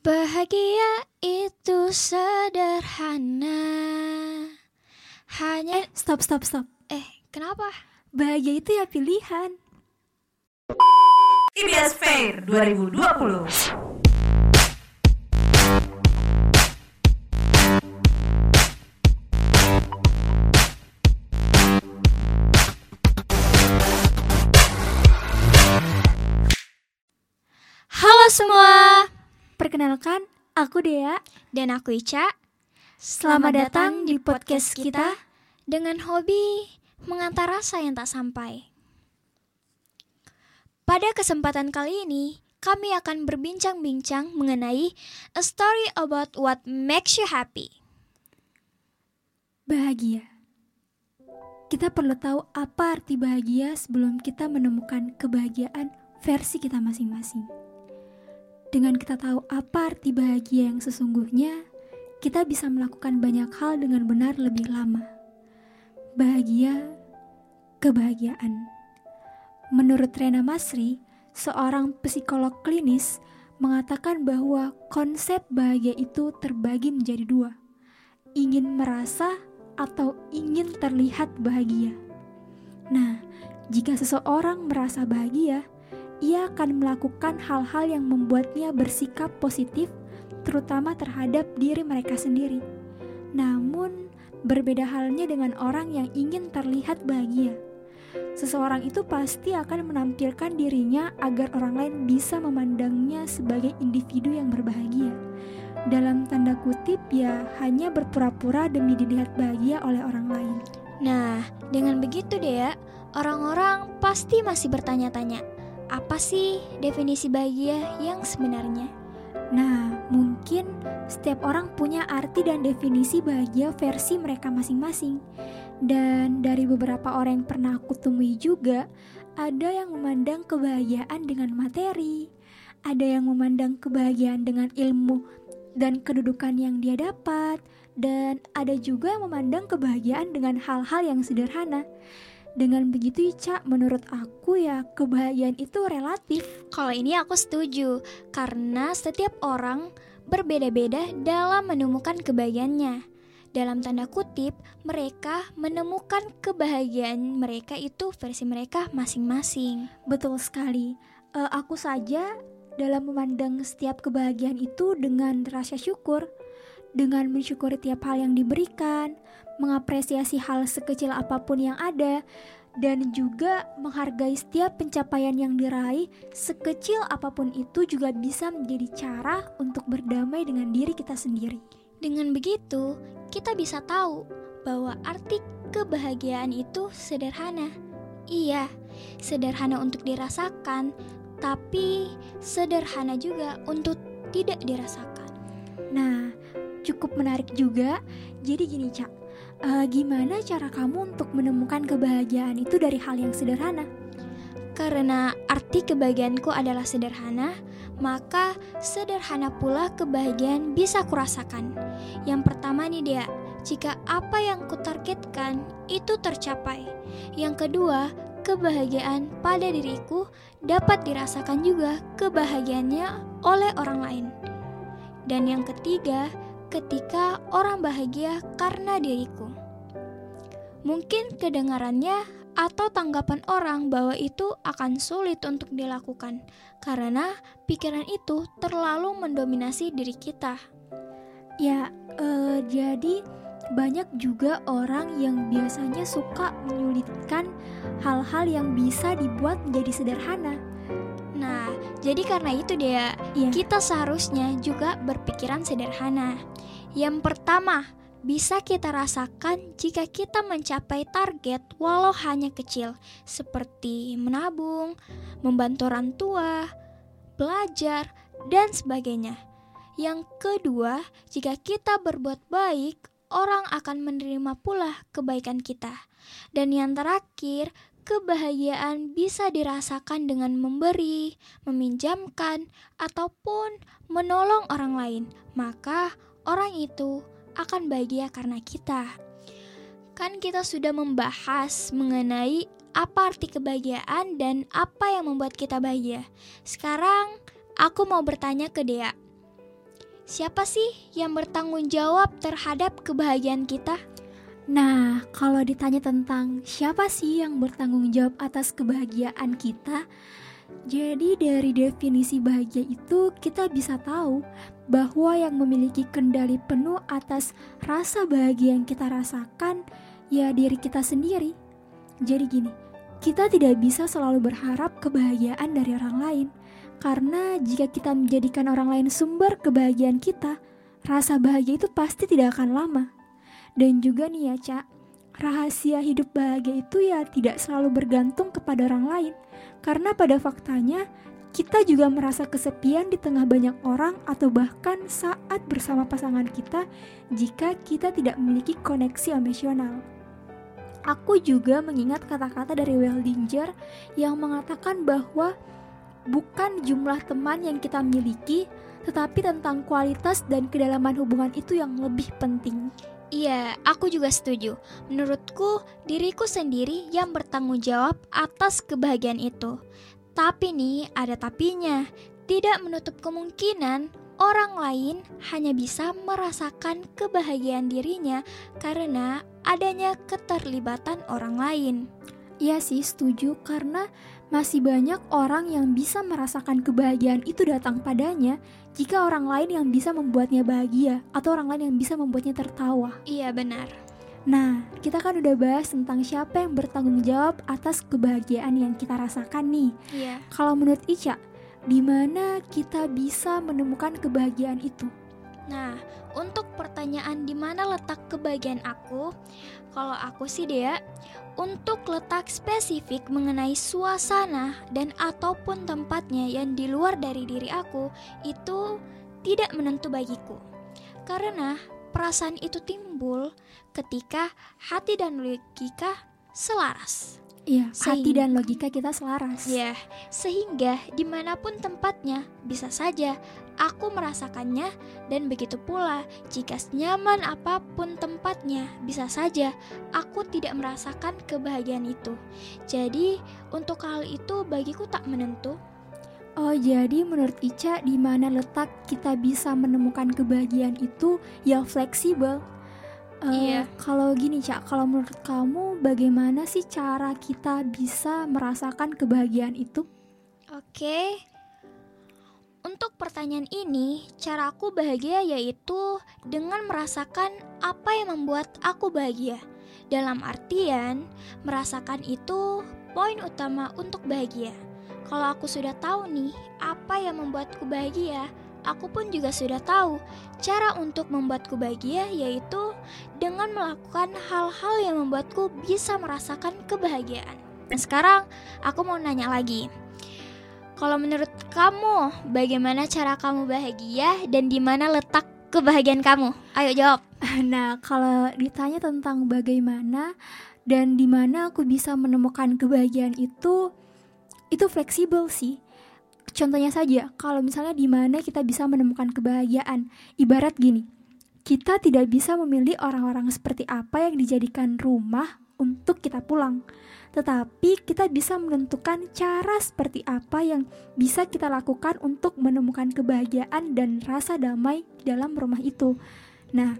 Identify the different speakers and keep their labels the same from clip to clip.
Speaker 1: Bahagia itu sederhana. Hanya
Speaker 2: Eh, stop, stop, stop.
Speaker 1: eh kenapa?
Speaker 2: Bahagia itu ya pilihan.
Speaker 3: IBS Fair 2020.
Speaker 1: Halo semua.
Speaker 2: Perkenalkan, aku Dea.
Speaker 1: Dan aku Ica.
Speaker 2: Selamat datang di podcast kita.
Speaker 1: dengan hobi mengantar rasa yang tak sampai. Pada kesempatan kali ini, kami akan berbincang-bincang mengenai a story about what makes you happy.
Speaker 2: Bahagia. Kita perlu tahu apa arti bahagia sebelum kita menemukan kebahagiaan versi kita masing-masing. Dengan kita tahu apa arti bahagia yang sesungguhnya, kita bisa melakukan banyak hal dengan benar lebih lama. Bahagia, kebahagiaan. Menurut Rena Masri, seorang psikolog klinis, mengatakan bahwa konsep bahagia itu terbagi menjadi dua: ingin merasa atau ingin terlihat bahagia. Nah, jika seseorang merasa bahagia, ia akan melakukan hal-hal yang membuatnya bersikap positif, terutama terhadap diri mereka sendiri. Namun, berbeda halnya dengan orang yang ingin terlihat bahagia. Seseorang itu pasti akan menampilkan dirinya agar orang lain bisa memandangnya sebagai individu yang berbahagia. Dalam tanda kutip, ya hanya berpura-pura demi dilihat bahagia oleh orang lain.
Speaker 1: Nah, dengan begitu deh ya, orang-orang pasti masih bertanya-tanya, apa sih definisi bahagia yang sebenarnya?
Speaker 2: Nah, mungkin setiap orang punya arti dan definisi bahagia versi mereka masing-masing. Dan dari beberapa orang yang pernah aku temui juga, ada yang memandang kebahagiaan dengan materi, ada yang memandang kebahagiaan dengan ilmu dan kedudukan yang dia dapat, dan ada juga yang memandang kebahagiaan dengan hal-hal yang sederhana. Dengan begitu, Ica, menurut aku ya kebahagiaan itu relatif.
Speaker 1: Kalau ini aku setuju, karena setiap orang berbeda-beda dalam menemukan kebahagiaannya. Dalam tanda kutip, mereka menemukan kebahagiaan mereka itu versi mereka masing-masing.
Speaker 2: Betul sekali. Eh, aku saja dalam memandang setiap kebahagiaan itu dengan rasa syukur, dengan mensyukuri tiap hal yang diberikan, mengapresiasi hal sekecil apa pun yang ada, dan juga menghargai setiap pencapaian yang diraih, sekecil apa pun itu juga bisa menjadi cara untuk berdamai dengan diri kita sendiri.
Speaker 1: Dengan begitu, kita bisa tahu bahwa arti kebahagiaan itu sederhana. Iya, sederhana untuk dirasakan, tapi sederhana juga untuk tidak dirasakan.
Speaker 2: Nah, cukup menarik juga. Jadi gini, Cak. eh, gimana cara kamu untuk menemukan kebahagiaan itu dari hal yang sederhana?
Speaker 1: Karena arti kebahagiaanku adalah sederhana, maka sederhana pula kebahagiaan bisa kurasakan. Yang pertama nih dia, jika apa yang kutargetkan itu tercapai. Yang kedua, kebahagiaan pada diriku dapat dirasakan juga kebahagiaannya oleh orang lain. Dan yang ketiga, ketika orang bahagia karena diriku. Mungkin kedengarannya atau tanggapan orang bahwa itu akan sulit untuk dilakukan karena pikiran itu terlalu mendominasi diri kita.
Speaker 2: Ya, eh, jadi banyak juga orang yang biasanya suka menyulitkan hal-hal yang bisa dibuat menjadi sederhana.
Speaker 1: Nah, jadi karena itu dia
Speaker 2: Ya,
Speaker 1: kita seharusnya juga berpikiran sederhana. Yang pertama, bisa kita rasakan jika kita mencapai target walau hanya kecil, seperti menabung, membantu orang tua, belajar, dan sebagainya. Yang kedua, jika kita berbuat baik, orang akan menerima pula kebaikan kita. Dan yang terakhir, kebahagiaan bisa dirasakan dengan memberi, meminjamkan, ataupun menolong orang lain. Maka orang itu akan bahagia karena kita. Kan kita sudah membahas mengenai apa arti kebahagiaan dan apa yang membuat kita bahagia. Sekarang aku mau bertanya ke Dea. siapa sih yang bertanggung jawab terhadap kebahagiaan kita?
Speaker 2: Nah, kalau ditanya tentang siapa sih yang bertanggung jawab atas kebahagiaan kita, jadi dari definisi bahagia itu kita bisa tahu bahwa yang memiliki kendali penuh atas rasa bahagia yang kita rasakan ya diri kita sendiri. Jadi gini, kita tidak bisa selalu berharap kebahagiaan dari orang lain. Karena jika kita menjadikan orang lain sumber kebahagiaan kita, rasa bahagia itu pasti tidak akan lama. Dan juga nih ya, Cak, rahasia hidup bahagia itu ya tidak selalu bergantung kepada orang lain. Karena pada faktanya, kita juga merasa kesepian di tengah banyak orang atau bahkan saat bersama pasangan kita jika kita tidak memiliki koneksi emosional. Aku juga mengingat kata-kata dari Weldinger yang mengatakan bahwa bukan jumlah teman yang kita miliki, tetapi tentang kualitas dan kedalaman hubungan itu yang lebih penting.
Speaker 1: Iya, aku juga setuju. Menurutku, diriku sendiri yang bertanggung jawab atas kebahagiaan itu. Tapi nih, ada tapinya. Tidak menutup kemungkinan orang lain hanya bisa merasakan kebahagiaan dirinya karena adanya keterlibatan orang lain.
Speaker 2: Iya sih, setuju karena masih banyak orang yang bisa merasakan kebahagiaan itu datang padanya jika orang lain yang bisa membuatnya bahagia atau orang lain yang bisa membuatnya tertawa.
Speaker 1: Iya, benar.
Speaker 2: Nah, kita kan udah bahas tentang siapa yang bertanggung jawab atas kebahagiaan yang kita rasakan nih.
Speaker 1: Iya.
Speaker 2: Kalau menurut Ica, di mana kita bisa menemukan kebahagiaan itu?
Speaker 1: Nah, untuk pertanyaan di mana letak kebahagiaan aku, kalau aku sih dia, untuk letak spesifik mengenai suasana dan ataupun tempatnya yang di luar dari diri aku itu tidak menentu bagiku. Karena perasaan itu timbul ketika hati dan logika selaras.
Speaker 2: Iya, hati
Speaker 1: Sehingga-
Speaker 2: dan logika kita selaras.
Speaker 1: Ya, sehingga di mana pun tempatnya bisa saja aku merasakannya dan begitu pula jika nyaman apa pun tempatnya bisa saja aku tidak merasakan kebahagiaan itu. Jadi untuk hal itu bagiku tak menentu.
Speaker 2: Oh, jadi menurut Ica di mana letak kita bisa menemukan kebahagiaan itu yang fleksibel. Eh,
Speaker 1: Iya.
Speaker 2: Kalau gini, Cak, kalau menurut kamu bagaimana sih cara kita bisa merasakan kebahagiaan itu?
Speaker 1: Oke. Untuk pertanyaan ini, cara aku bahagia yaitu dengan merasakan apa yang membuat aku bahagia. Dalam artian, merasakan itu poin utama untuk bahagia. Kalau aku sudah tahu nih apa yang membuatku bahagia, aku pun juga sudah tahu cara untuk membuatku bahagia yaitu dengan melakukan hal-hal yang membuatku bisa merasakan kebahagiaan. Dan sekarang aku mau nanya lagi. Kalau menurut kamu, bagaimana cara kamu bahagia dan di mana letak kebahagiaan kamu? Ayo jawab.
Speaker 2: Nah, kalau ditanya tentang bagaimana dan di mana aku bisa menemukan kebahagiaan itu, itu fleksibel sih. Contohnya saja, kalau misalnya di mana kita bisa menemukan kebahagiaan, ibarat gini, kita tidak bisa memilih orang-orang seperti apa yang dijadikan rumah untuk kita pulang, tetapi kita bisa menentukan cara seperti apa yang bisa kita lakukan untuk menemukan kebahagiaan dan rasa damai dalam rumah itu. Nah,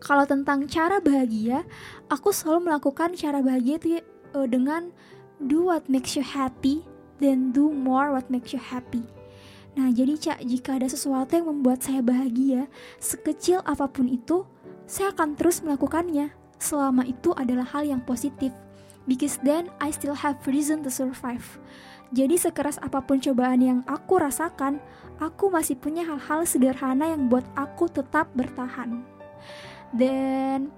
Speaker 2: kalau tentang cara bahagia, aku selalu melakukan cara bahagia itu eh, dengan do what makes you happy then do more what makes you happy. Nah, jadi Cak, jika ada sesuatu yang membuat saya bahagia, sekecil apa pun itu, saya akan terus melakukannya selama itu adalah hal yang positif. Because then I still have reason to survive. Jadi sekeras apa pun cobaan yang aku rasakan, aku masih punya hal-hal sederhana yang buat aku tetap bertahan. Dan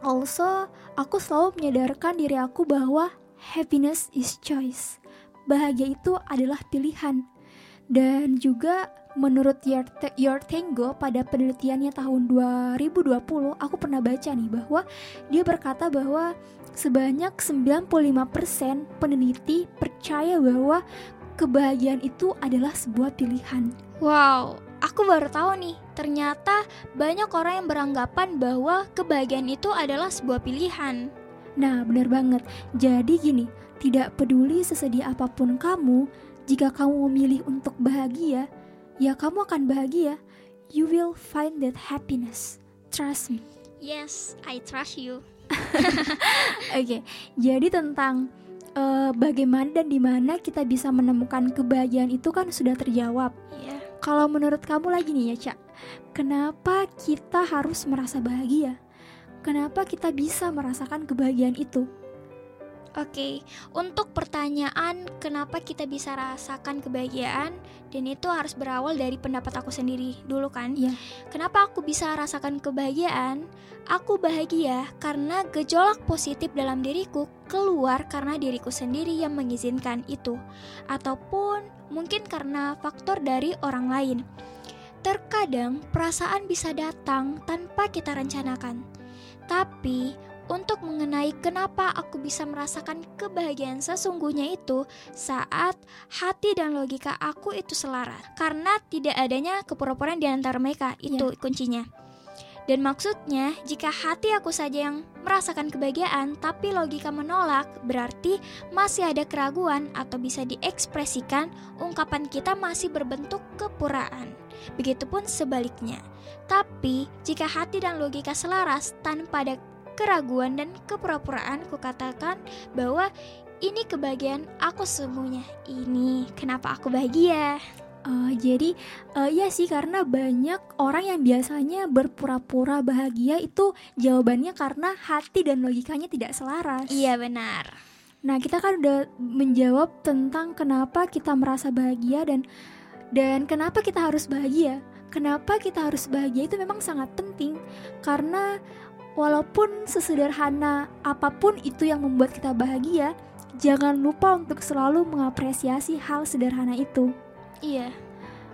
Speaker 2: also aku selalu menyadarkan diri aku bahwa happiness is choice. Bahagia itu adalah pilihan. Dan juga menurut Your, Tango pada penelitiannya tahun 2020 aku pernah baca nih bahwa dia berkata bahwa sebanyak 95% peneliti percaya bahwa kebahagiaan itu adalah sebuah pilihan.
Speaker 1: Wow, aku baru tahu nih. Ternyata banyak orang yang beranggapan bahwa kebahagiaan itu adalah sebuah pilihan.
Speaker 2: Nah, benar banget. Jadi gini, tidak peduli sesedih apa pun kamu, jika kamu memilih untuk bahagia, ya kamu akan bahagia. you will find that happiness. Trust me.
Speaker 1: Yes, I trust you.
Speaker 2: Oke, jadi tentang uh, bagaimana dan di mana kita bisa menemukan kebahagiaan itu kan sudah terjawab.
Speaker 1: Iya.
Speaker 2: Kalau menurut kamu lagi nih ya, Cak, kenapa kita harus merasa bahagia? Kenapa kita bisa merasakan kebahagiaan itu?
Speaker 1: Oke, untuk pertanyaan kenapa kita bisa rasakan kebahagiaan dan itu harus berawal dari pendapat aku sendiri dulu kan.
Speaker 2: Iya.
Speaker 1: Kenapa aku bisa rasakan kebahagiaan? Aku bahagia karena gejolak positif dalam diriku keluar karena diriku sendiri yang mengizinkan itu ataupun mungkin karena faktor dari orang lain. Terkadang perasaan bisa datang tanpa kita rencanakan. Tapi untuk mengenai kenapa aku bisa merasakan kebahagiaan sesungguhnya itu saat hati dan logika aku itu selaras karena tidak adanya kepura-puraan di antara mereka itu
Speaker 2: Ya.
Speaker 1: kuncinya. Dan maksudnya, jika hati aku saja yang merasakan kebahagiaan, tapi logika menolak, berarti masih ada keraguan atau bisa diekspresikan ungkapan kita masih berbentuk kepuraan. Begitupun sebaliknya. Tapi, jika hati dan logika selaras tanpa ada keraguan dan kepura-puraan, kukatakan bahwa ini kebahagiaan aku sesungguhnya. Ini kenapa aku bahagia.
Speaker 2: Uh, jadi uh, ya sih karena banyak orang yang biasanya berpura-pura bahagia itu jawabannya karena hati dan logikanya tidak selaras.
Speaker 1: Iya benar.
Speaker 2: Nah kita kan udah menjawab tentang kenapa kita merasa bahagia dan dan kenapa kita harus bahagia. Kenapa kita harus bahagia itu memang sangat penting karena walaupun sesederhana apa pun itu yang membuat kita bahagia, jangan lupa untuk selalu mengapresiasi hal sederhana itu.
Speaker 1: Iya.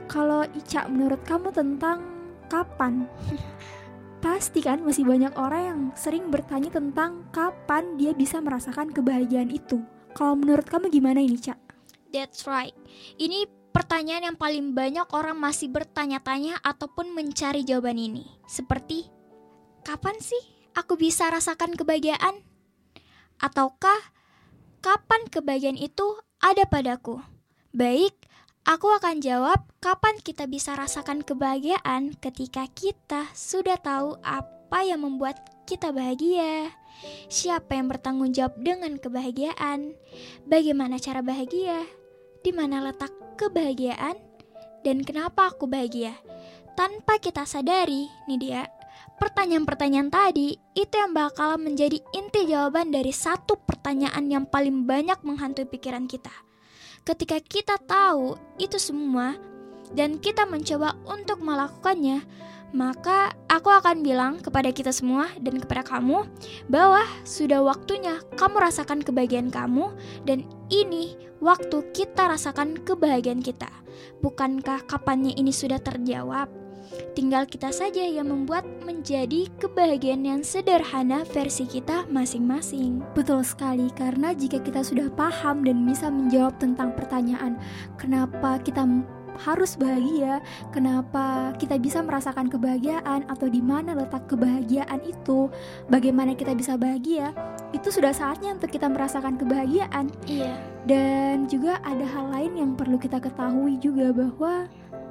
Speaker 2: Kalau Ica menurut kamu tentang kapan? Pasti kan masih banyak orang yang sering bertanya tentang kapan dia bisa merasakan kebahagiaan itu. Kalau menurut kamu gimana ini, Cak?
Speaker 1: That's right. Ini pertanyaan yang paling banyak orang masih bertanya-tanya ataupun mencari jawaban ini. Seperti, kapan sih aku bisa rasakan kebahagiaan? Ataukah kapan kebahagiaan itu ada padaku? Baik, aku akan jawab kapan kita bisa rasakan kebahagiaan ketika kita sudah tahu apa yang membuat kita bahagia. Siapa yang bertanggung jawab dengan kebahagiaan? Bagaimana cara bahagia? Di mana letak kebahagiaan? Dan kenapa aku bahagia? Tanpa kita sadari, nih dia, pertanyaan-pertanyaan tadi itu yang bakal menjadi inti jawaban dari satu pertanyaan yang paling banyak menghantui pikiran kita. Ketika kita tahu itu semua dan kita mencoba untuk melakukannya, maka aku akan bilang kepada kita semua dan kepada kamu bahwa sudah waktunya kamu rasakan kebahagiaan kamu dan ini waktu kita rasakan kebahagiaan kita. Bukankah kapannya ini sudah terjawab? Tinggal kita saja yang membuat menjadi kebahagiaan yang sederhana versi kita masing-masing.
Speaker 2: Betul sekali, karena jika kita sudah paham dan bisa menjawab tentang pertanyaan kenapa kita harus bahagia, kenapa kita bisa merasakan kebahagiaan atau di mana letak kebahagiaan itu, bagaimana kita bisa bahagia, itu sudah saatnya untuk kita merasakan kebahagiaan.
Speaker 1: Iya.
Speaker 2: Dan juga ada hal lain yang perlu kita ketahui juga bahwa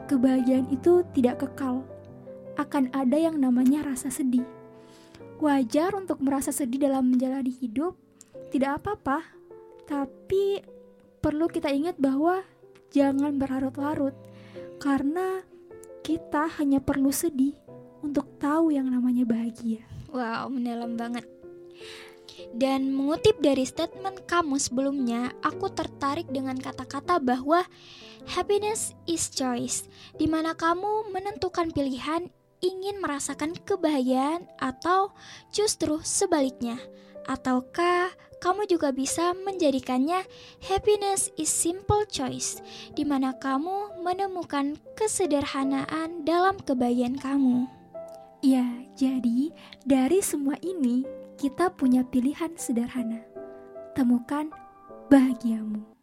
Speaker 2: kebahagiaan itu tidak kekal. Akan ada yang namanya rasa sedih. Wajar untuk merasa sedih dalam menjalani hidup, tidak apa-apa. Tapi perlu kita ingat bahwa jangan berlarut-larut karena kita hanya perlu sedih untuk tahu yang namanya bahagia.
Speaker 1: Wow, mendalam banget. Dan mengutip dari statement kamu sebelumnya, aku tertarik dengan kata-kata bahwa happiness is choice, di mana kamu menentukan pilihan ingin merasakan kebahagiaan atau justru sebaliknya. Ataukah kamu juga bisa menjadikannya happiness is simple choice, di mana kamu menemukan kesederhanaan dalam kebahagiaan kamu.
Speaker 2: Ya, jadi dari semua ini kita punya pilihan sederhana. Temukan bahagiamu.